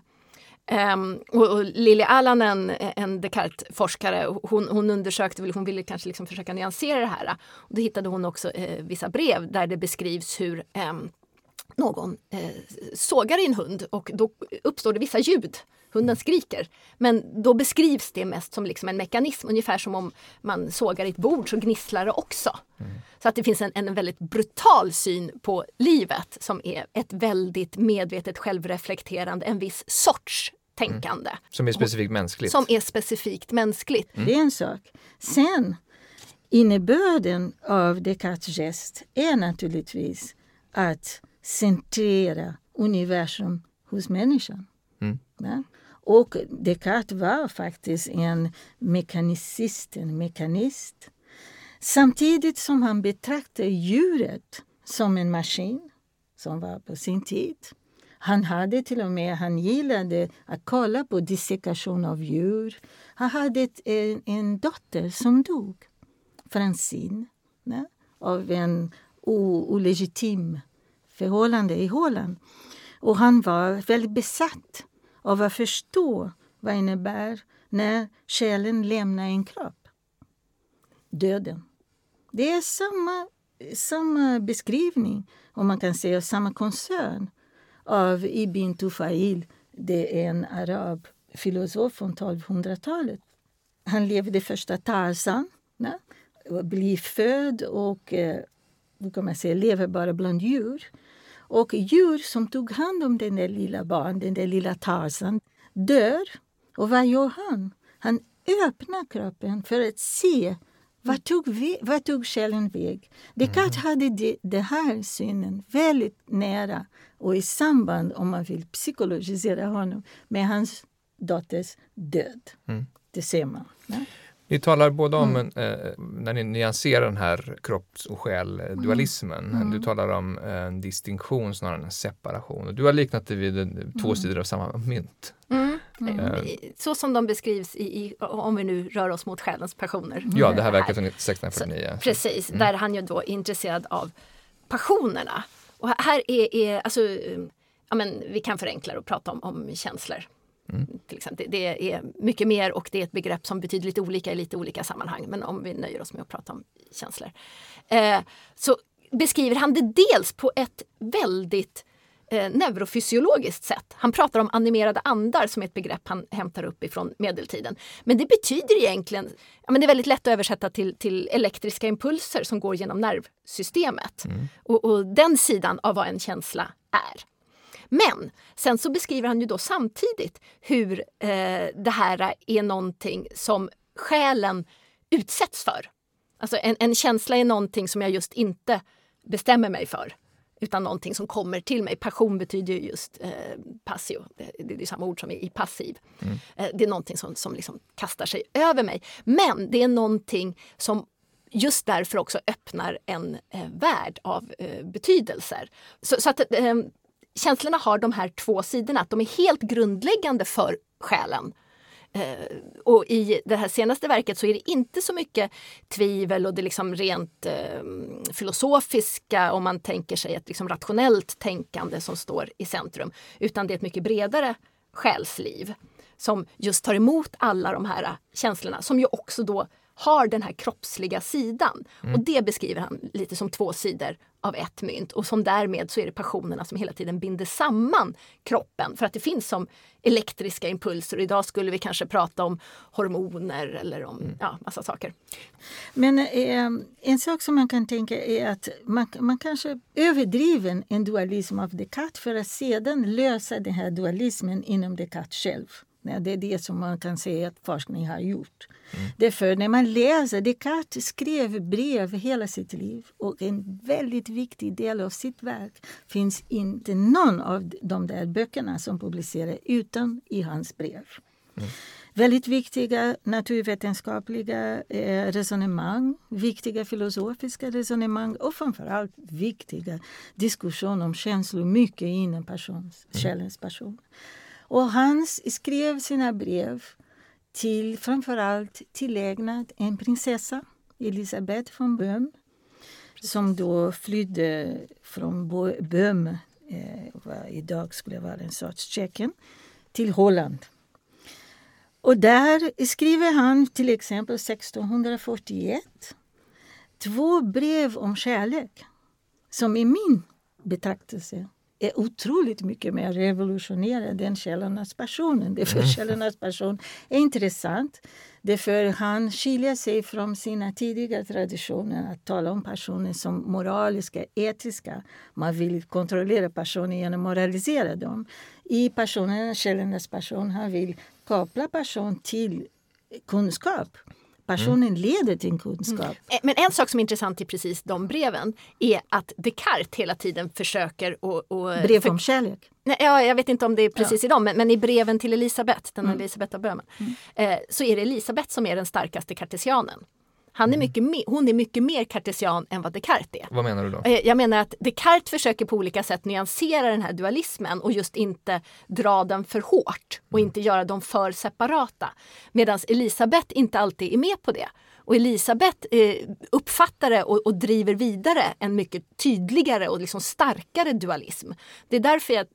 Um, och, och Lili Alanen, en Descartes-forskare, hon, hon undersökte, hon ville kanske liksom försöka nyansera det här. Och då hittade hon också eh, vissa brev där det beskrivs hur eh, någon eh, sågar i en hund och då uppstår det vissa ljud. Hunden skriker. Men då beskrivs det mest som liksom en mekanism, ungefär som om man sågar ett bord så gnisslar det också. Mm. Så att det finns en, en väldigt brutal syn på livet som är ett väldigt medvetet självreflekterande, en viss sorts tänkande. Mm. Som är specifikt mänskligt. Som är specifikt mänskligt. Mm. Det är en sak. Sen, innebörden av Descartes gest är naturligtvis att centrera universum hos människan. Mm. Ja? Och Descartes var faktiskt en mekanicist, en mekanist. Samtidigt som han betraktade djuret som en maskin som var på sin tid. Han hade till och med, han gillade att kolla på dissekation av djur. Han hade ett, en, en dotter som dog, Francine, ne? av en olegitim förhållande i Holland. Och han var väldigt besatt av att förstå vad det innebär när själen lämnar en kropp. Döden. Det är samma, samma beskrivning, om man kan säga samma koncern av Ibn Tufail. Det är en arab filosof från 1200-talet han levde första Tarzan. Ne? Blir född och eh, kan man säga, lever bara bland djur. Och djur som tog hand om den där lilla barn, den där lilla Tarzan, dör. Och vad gör han? Han öppnar kroppen för att se vad tog, vi, vad tog själen väg? Descartes mm. hade det, det här synen väldigt nära och i samband, om man vill psykologisera honom, med hans dotters död. Mm. Det ser man. Ja? Ni talar både om, mm. eh, när ni nyanserar den här kropps och själ-dualismen, mm. du talar om en distinktion snarare än en separation. Du har liknat det vid två mm. sidor av samma mynt. Mm. Mm. Eh. Så som de beskrivs i, i, om vi nu rör oss mot själens passioner. Ja, det här verkar från 1649. Så, precis, mm. där han ju då är intresserad av passionerna. Och här är, är alltså, ja men vi kan förenkla och prata om, om känslor. Mm. Till exempel. Det är mycket mer och det är ett begrepp som betyder lite olika i lite olika sammanhang. Men om vi nöjer oss med att prata om känslor. Eh, så beskriver han det dels på ett väldigt eh, neurofysiologiskt sätt. Han pratar om animerade andar som är ett begrepp han hämtar upp ifrån medeltiden. Men det betyder egentligen, ja, men det är väldigt lätt att översätta till, till elektriska impulser som går genom nervsystemet. Mm. Och, och den sidan av vad en känsla är. Men sen så beskriver han ju då samtidigt hur eh, det här är någonting som själen utsätts för. Alltså en, en känsla är någonting som jag just inte bestämmer mig för utan någonting som kommer till mig. Passion betyder ju just eh, passio, det, det, är samma ord som i, i passiv. Mm. Eh, det är någonting som, som liksom kastar sig över mig. Men det är någonting som just därför också öppnar en eh, värld av eh, betydelser. Så, så att eh, känslorna har de här två sidorna, att de är helt grundläggande för själen. Eh, och i det här senaste verket så är det inte så mycket tvivel och det liksom rent eh, filosofiska om man tänker sig ett liksom rationellt tänkande som står i centrum. Utan det är ett mycket bredare själsliv som just tar emot alla de här känslorna som ju också då har den här kroppsliga sidan. Mm. Och det beskriver han lite som två sidor av ett mynt och som därmed så är det passionerna som hela tiden binder samman kroppen för att det finns som elektriska impulser. Idag skulle vi kanske prata om hormoner eller om mm. ja, massa saker. Men eh, en sak som man kan tänka är att man, man kanske överdriver en dualism av Descartes för att sedan lösa den här dualismen inom Descartes själv. Det är det som man kan säga att forskning har gjort. Mm. Därför när man läser, Descartes skrev brev hela sitt liv och en väldigt viktig del av sitt verk finns inte någon av de där böckerna som publiceras utan i hans brev. Mm. Väldigt viktiga naturvetenskapliga eh, resonemang, viktiga filosofiska resonemang och framförallt viktiga diskussioner om känslor, mycket inom persons, mm. själens person. Och han skrev sina brev till framförallt tillägnat en prinsessa, Elisabeth från Böhm som då flydde från Böhm, eh, idag skulle vara en sorts Tjeckien, till Holland. Och där skriver han till exempel 1641 två brev om kärlek som i min betraktelse är otroligt mycket mer revolutionerande än Källarnas passion. Därför mm. Källarnas passion är intressant. Därför han skiljer sig från sina tidigare traditioner att tala om passionen som moraliska, etiska. Man vill kontrollera passionen genom att moralisera dem. I passionen, Källarnas passion, han vill koppla passion till kunskap. Passionen mm. leder till kunskap. Mm. Eh, men en sak som är intressant i precis de breven är att Descartes hela tiden försöker och, och Brev för, om kärlek? Nej, ja, jag vet inte om det är precis ja. i dem, men, men, i breven till Elisabet, den mm. Elisabeth av Böhmen, mm. eh, så är det Elisabet som är den starkaste kartesianen. Han är mm. mycket mer, hon är mycket mer kartesian än vad Descartes är. Vad menar du då? Eh, jag menar att Descartes försöker på olika sätt nyansera den här dualismen och just inte dra den för hårt och mm. inte göra dem för separata. Medan Elisabeth inte alltid är med på det. Och Elisabeth eh, uppfattar det och, och, driver vidare en mycket tydligare och liksom starkare dualism. Det är därför jag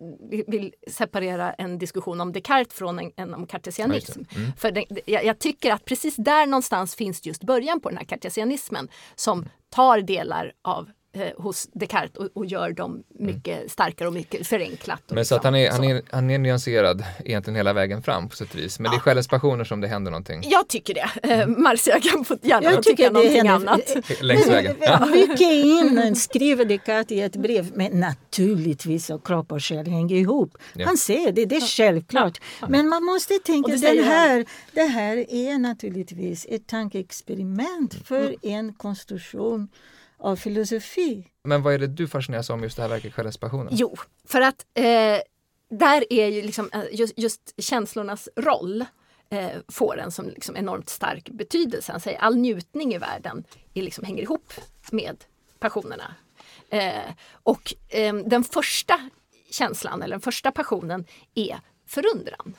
vill separera en diskussion om Descartes från en, en om kartesianism. Mm. För det, jag, jag, tycker att precis där någonstans finns just början på den här kartesianismen som tar delar av hos Descartes och, och gör dem mycket starkare och mycket förenklat. och Men så att liksom han är, han, är, han är nyanserad egentligen hela vägen fram på sätt och vis. Men det är själens passioner som det händer någonting Jag tycker det. Eh, Marcia kan få gärna Jag tycker tycka det någonting händer- annat. längs vägen. Ja. Mycket innan skriver Descartes i ett brev. Men naturligtvis så kropp och själ hänger ihop. Ja. Han säger det, det är självklart. Men man måste tänka, Och det den här, det här är naturligtvis ett tankeexperiment för en konstruktion av filosofi. Men vad är det du fascineras av om just det här verket Själens passioner? Jo, för att eh, där är ju liksom eh, just, just känslornas roll eh, får en som liksom enormt stark betydelse. Han säger all njutning i världen är liksom, hänger ihop med passionerna. Eh, och eh, den första känslan, eller den första passionen, är förundran.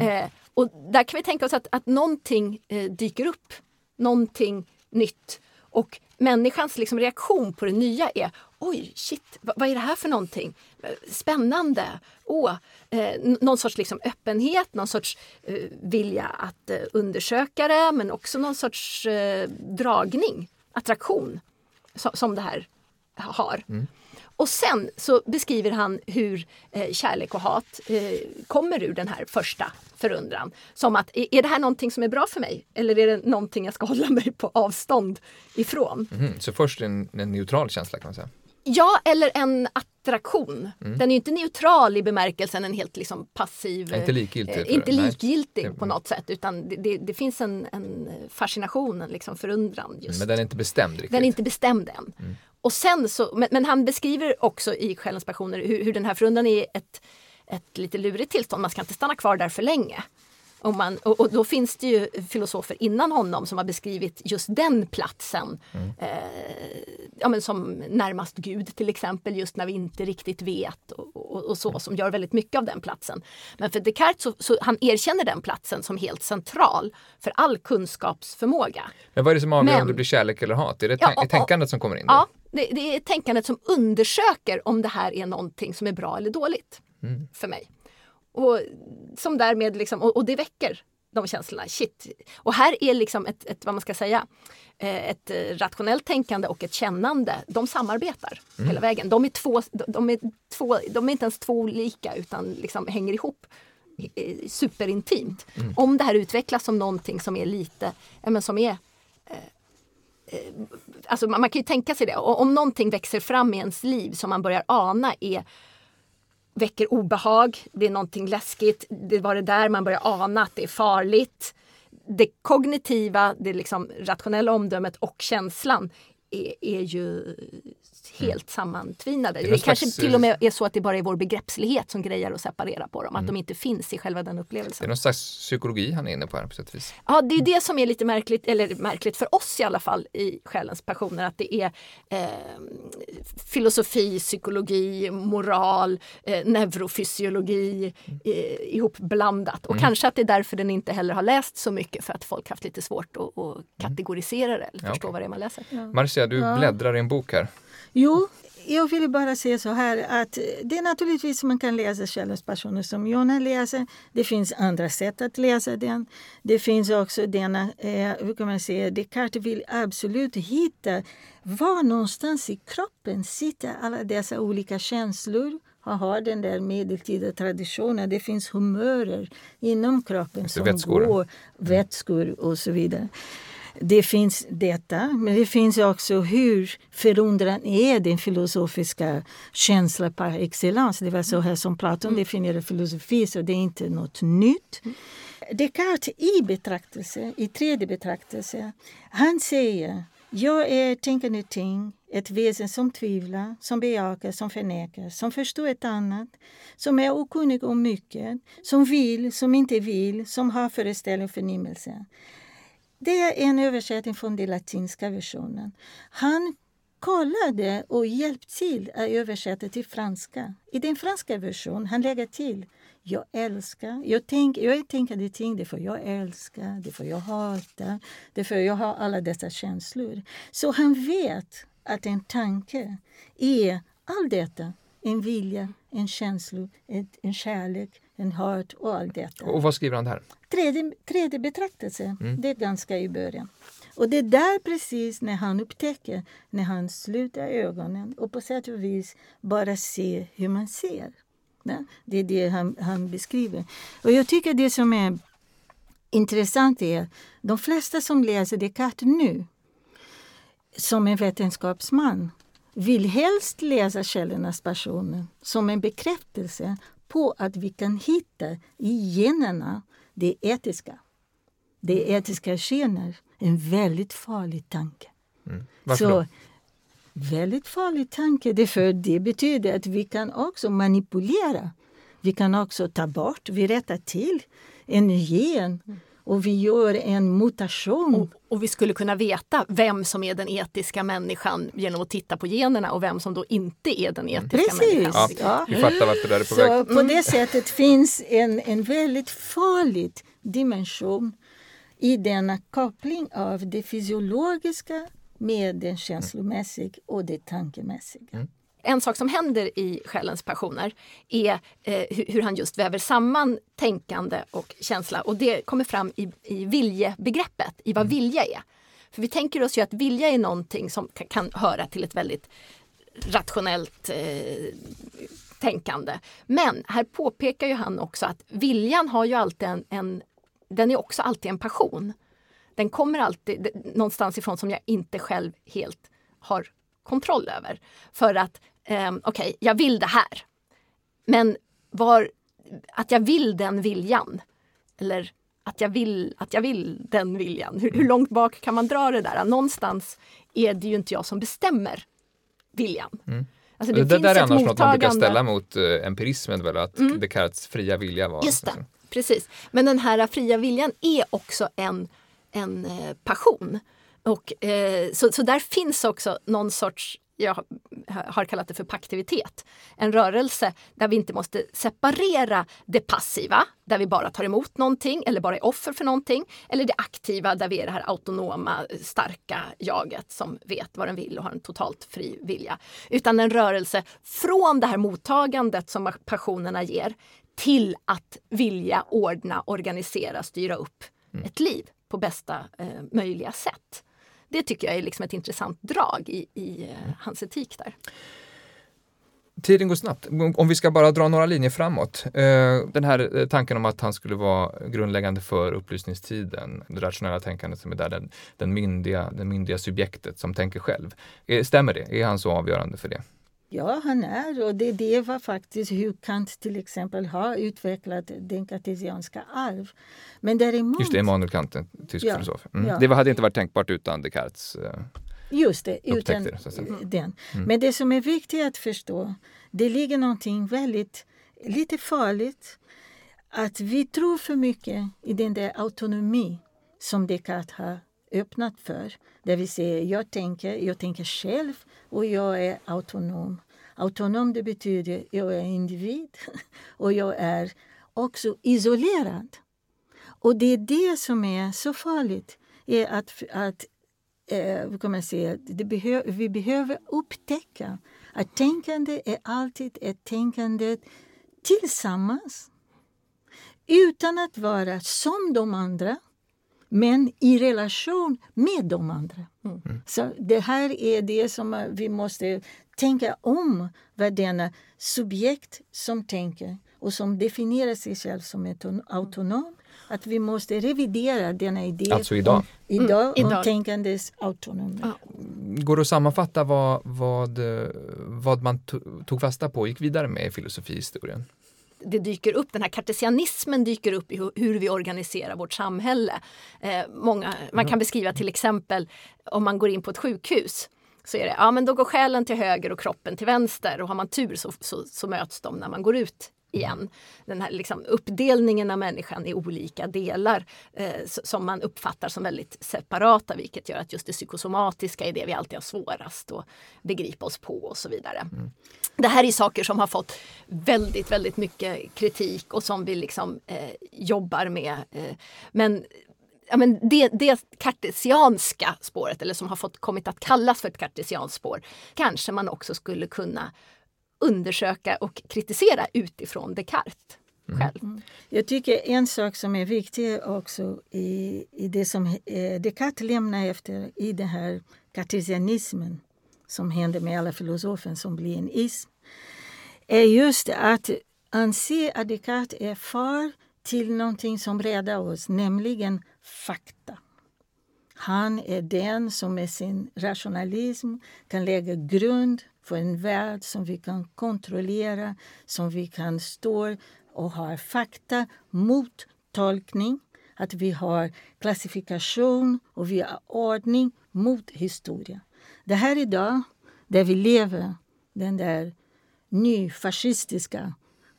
Eh, och där kan vi tänka oss att, att någonting eh, dyker upp, någonting nytt. Och människans liksom reaktion på det nya är Oj, shit, vad, är det här för någonting? Spännande! Åh, eh, någon sorts liksom öppenhet, någon sorts eh, vilja att eh, undersöka det men också någon sorts eh, dragning, attraktion som, som det här har. Mm. Och sen så beskriver han hur eh, kärlek och hat eh, kommer ur den här första förundran. Som att, är det här någonting som är bra för mig? Eller är det någonting jag ska hålla mig på avstånd ifrån? Mhm, Så först en, en neutral känsla kan man säga. Ja, eller en attraktion. Den är ju inte neutral i bemärkelsen en helt liksom passiv... Inte likgiltig eh, inte likgiltig Det- på något sätt utan det, det, det finns en, en fascination, en liksom förundran. Just. Men den är inte bestämd riktigt. Den är inte bestämd än. Och sen så, men, men han beskriver också i Själens passioner hur, hur den här förundran är ett, ett lite lurigt tillstånd. Man ska inte stanna kvar där för länge. Och, man, och, och då finns det ju filosofer innan honom som har beskrivit just den platsen. Eh, ja, men som närmast Gud till exempel, just när vi inte riktigt vet och, och, så, som gör väldigt mycket av den platsen. Men för Descartes så, så han erkänner den platsen som helt central för all kunskapsförmåga. Men vad är det som avgör Men- om det blir kärlek eller hat? Är det Ja, tänkandet som kommer in? Då? Ja, det, det är tänkandet som undersöker om det här är någonting som är bra eller dåligt för mig. Och, som därmed liksom, och, och det väcker de känslorna. Shit. Och här är liksom ett, ett vad man ska säga, eh, ett rationellt tänkande och ett kännande. De samarbetar hela vägen. De är, två, de, är två, de är inte ens två olika utan liksom hänger ihop superintimt. Om det här utvecklas som någonting som är lite, men som är Eh, alltså man, man kan ju tänka sig det. Och om någonting växer fram i ens liv som man börjar ana är väcker obehag, det är någonting läskigt, det var det där man börjar ana att det är farligt. Det kognitiva, det liksom rationella omdömet och känslan är, är ju helt sammantvinnade. är Det, någon kanske slags, till och med är så att det bara är vår begreppslighet som grejer att separera på dem, att de inte finns i själva den Det är upplevelsen. någon slags psykologi han är inne på här på sätt och vis. Ja, det är det som är lite märkligt, eller märkligt för oss i alla fall i Själens passioner, att det är eh, filosofi, psykologi, moral, eh, neurofysiologi eh, ihopblandat. Och kanske att det är därför den inte heller har läst så mycket för att folk haft lite svårt att, att kategorisera det eller Ja, förstå okej. vad det är man läser. Marcia, du bläddrar i en bok här. Jo, jag vill bara säga så här att det är naturligtvis man kan läsa Kjellers passioner som Jonna läser. Det finns andra sätt att läsa den. Det finns också denna, eh, hur kan man säga, Descartes vill absolut hitta var någonstans i kroppen sitter alla dessa olika känslor. Han har den där medeltida traditionen. Det finns humörer inom kroppen som vätskor. går, vätskor och så vidare. Det finns detta, men det finns också hur förundran är den filosofiska känslan par excellence. Det var så här som Platon definierade filosofi, så det är inte något nytt. Descartes i betraktelse, i tredje betraktelse, han säger jag är tänkande ting, ett väsen som tvivlar, som bejakar, som förnekar, som förstår ett annat, som är okunnig om mycket, som vill, som inte vill, som har föreställning och förnimmelse. Det är en översättning från den latinska versionen. Han kollade och hjälpte till att översätta till franska. I den franska versionen han lägger till jag älskar, jag, tänk, jag tänker det ting, det får jag älska, det får jag hata, det får jag ha alla dessa känslor. Så han vet att en tanke är allt detta. En vilja, en känsla, ett, en kärlek, en hat och allt detta. Och vad skriver han här? Tredje, tredje betraktelse, det är ganska i början. Och det är där precis när han upptäcker, när han sluter ögonen och på sätt och vis bara ser hur man ser. Ja, det är det han, han beskriver. Och jag tycker det som är intressant är de flesta som läser Descartes nu som en vetenskapsman vill helst läsa källornas passioner som en bekräftelse på att vi kan hitta i generna det etiska. Det etiska gener. En väldigt farlig tanke. Mm. Varför Så, då? Väldigt farlig tanke. Det, för det betyder att vi kan också manipulera. Vi kan också ta bort, vi rättar till en gen. Mm och vi gör en mutation. Och, och, vi skulle kunna veta vem som är den etiska människan genom att titta på generna och vem som då inte är den etiska Precis. människan. Ja, vi fattar vart det där är på Så väg. på det sättet finns en, en väldigt farlig dimension i denna koppling av det fysiologiska med det känslomässiga och det tankemässiga. Mm. En sak som händer i Själens passioner är eh, hur han just väver samman tänkande och känsla och det kommer fram i, i viljebegreppet, i vad mm. vilja är. För vi tänker oss ju att vilja är någonting som kan, kan höra till ett väldigt rationellt eh, tänkande. Men här påpekar ju han också att viljan har ju alltid en, en den är också alltid en passion. Den kommer alltid någonstans ifrån som jag inte själv helt har kontroll över. För att eh, okej, okay, jag vill det här. Men var, att jag vill den viljan, eller att jag vill, att jag vill den viljan. Hur, hur långt bak kan man dra det där? Någonstans är det ju inte jag som bestämmer viljan. Mm. Alltså det, det där är annars något man brukar ställa mot uh, empirismen, väl, att mm. Descartes fria vilja var... Just det, precis. Men den här fria viljan är också en, en eh, passion. Och, eh, så, så där finns också någon sorts jag har kallat det för paktivitet. En rörelse där vi inte måste separera det passiva, där vi bara tar emot någonting eller bara är offer för någonting. Eller det aktiva, där vi är det här autonoma, starka jaget som vet vad den vill och har en totalt fri vilja. Utan en rörelse från det här mottagandet som passionerna ger till att vilja ordna, organisera, styra upp mm. ett liv på bästa eh, möjliga sätt. Det tycker jag är liksom ett intressant drag i, i eh, hans etik där. Tiden går snabbt. Om vi ska bara dra några linjer framåt. Eh, den här eh, tanken om att han skulle vara grundläggande för upplysningstiden, det rationella tänkandet som är där, den, den, myndiga, den myndiga subjektet som tänker själv. Stämmer det? Är han så avgörande för det? Ja, han är. Och det, det var faktiskt hur Kant till exempel har utvecklat den kartesianska arv. Men däremot... Just det, Immanuel Kant, en tysk ja, filosof. Mm. Ja. Det hade inte varit tänkbart utan Descartes uh, Just det, utan den. Mm. Men det som är viktigt att förstå, det ligger någonting väldigt, lite farligt. Att vi tror för mycket i den där autonomi som Descartes har öppnat för. Det vill säga, jag tänker, jag tänker själv och jag är autonom. Autonom det betyder jag är individ och jag är också isolerad. Och det är det som är så farligt. Är att, att eh, kan man säga, det behö vi behöver upptäcka att tänkande är alltid ett tänkande tillsammans. Utan att vara som de andra men i relation med de andra. Mm. Så det här är det som vi måste tänka om vad denna subjekt som tänker och som definierar sig själv som ett autonom att vi måste revidera denna idé alltså idag. Om, idag, mm. om idag. tänkandes autonomi. Ja. Går det att sammanfatta vad, vad, vad man tog fasta på och gick vidare med i filosofihistorien? Det dyker upp, den här kartesianismen dyker upp i hur vi organiserar vårt samhälle. Eh, många, man kan beskriva till exempel om man går in på ett sjukhus så är det, ja men då går själen till höger och kroppen till vänster och har man tur så, så, så möts de när man går ut igen. Den här liksom uppdelningen av människan i olika delar eh, som man uppfattar som väldigt separata vilket gör att just det psykosomatiska är det vi alltid har svårast att begripa oss på och så vidare. Mm. Det här är saker som har fått väldigt, väldigt mycket kritik och som vi liksom eh, jobbar med. Eh, men ja, men det, det kartesianska spåret, eller som har fått kommit att kallas för ett kartesianskt spår, kanske man också skulle kunna undersöka och kritisera utifrån Descartes. själv. Mm. Jag tycker en sak som är viktig också i, i det som eh, Descartes lämnar efter i den här kartesianismen som händer med alla filosofer som blir en ism är just att anse att Descartes är far till någonting som räddar oss, nämligen fakta. Han är den som med sin rationalism kan lägga grund för en värld som vi kan kontrollera, som vi kan stå och ha fakta mot tolkning. Att vi har klassifikation och vi har ordning mot historia. Det här idag, där vi lever, den där nyfascistiska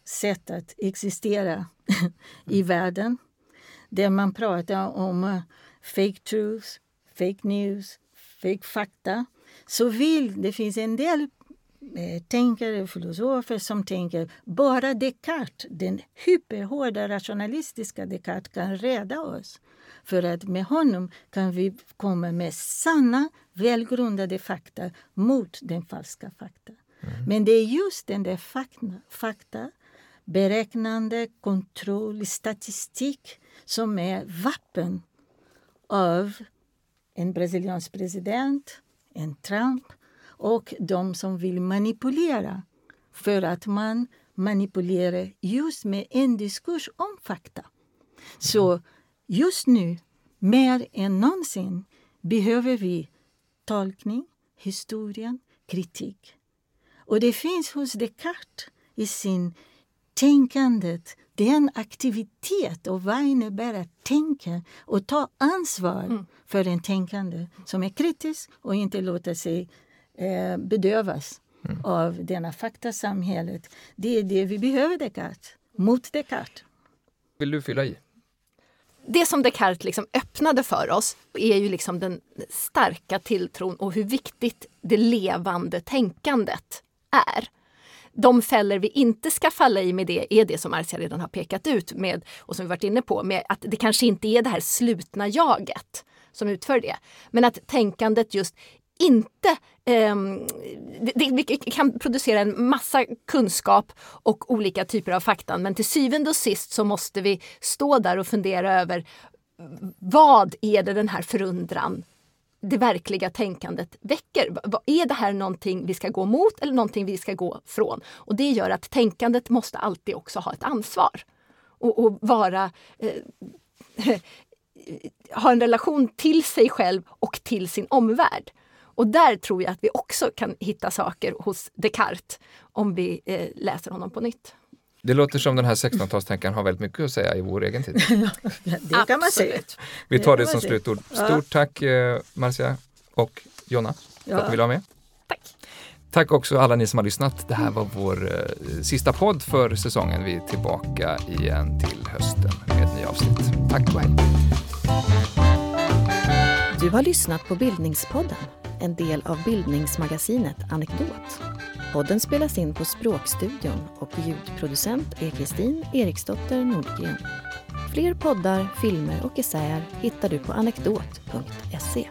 sätt att existera i världen. Där man pratar om uh, fake truth, fake news, fake fakta. Så vill, det finns en del eh, tänkare och filosofer som tänker bara Descartes, den hyperhårda rationalistiska Descartes, kan rädda oss. För att med honom kan vi komma med sanna, välgrundade fakta mot den falska fakta. Mm. Men det är just den där fakta, fakta beräknande, kontroll, statistik som är vapen av en brasiliansk president, en Trump och de som vill manipulera för att man manipulerar just med en diskurs om fakta. Så just nu, mer än någonsin, behöver vi tolkning, historien, kritik. Och det finns hos Descartes i sin tänkandet, den aktivitet och vad innebär att tänka och ta ansvar mm. för en tänkande som är kritisk och inte låter sig eh, bedövas mm. av denna faktasamhället. Det är det vi behöver Descartes, mot Descartes. Vill du fylla i? Det som Descartes liksom öppnade för oss är ju liksom den starka tilltron och hur viktigt det levande tänkandet är. De fällor vi inte ska falla i med det är det som Marcia redan har pekat ut med och som vi varit inne på med att det kanske inte är det här slutna jaget som utför det. Men att tänkandet just inte... Eh, det, vi kan producera en massa kunskap och olika typer av fakta men till syvende och sist så måste vi stå där och fundera över vad är det den här förundran det verkliga tänkandet väcker. Är det här någonting vi ska gå mot eller någonting vi ska gå från? Och det gör att tänkandet måste alltid också ha ett ansvar och, och vara eh, ha en relation till sig själv och till sin omvärld. Och där tror jag att vi också kan hitta saker hos Descartes om vi eh, läser honom på nytt. Det låter som den här 1600-talstänkaren har väldigt mycket att säga i vår egen tid. det kan man säga. Vi tar det, det som slutord. Stort tack eh, Marcia och Jonna för att ni ville vara med. Tack. Tack också alla ni som har lyssnat. Det här var vår eh, sista podd för säsongen. Vi är tillbaka igen till hösten med nya avsnitt. Tack och hej. Du har lyssnat på Bildningspodden, en del av bildningsmagasinet Anekdot. Podden spelas in på Språkstudion och ljudproducent är Kristin Eriksdotter Nordgren. Fler poddar, filmer och essäer hittar du på anekdot.se.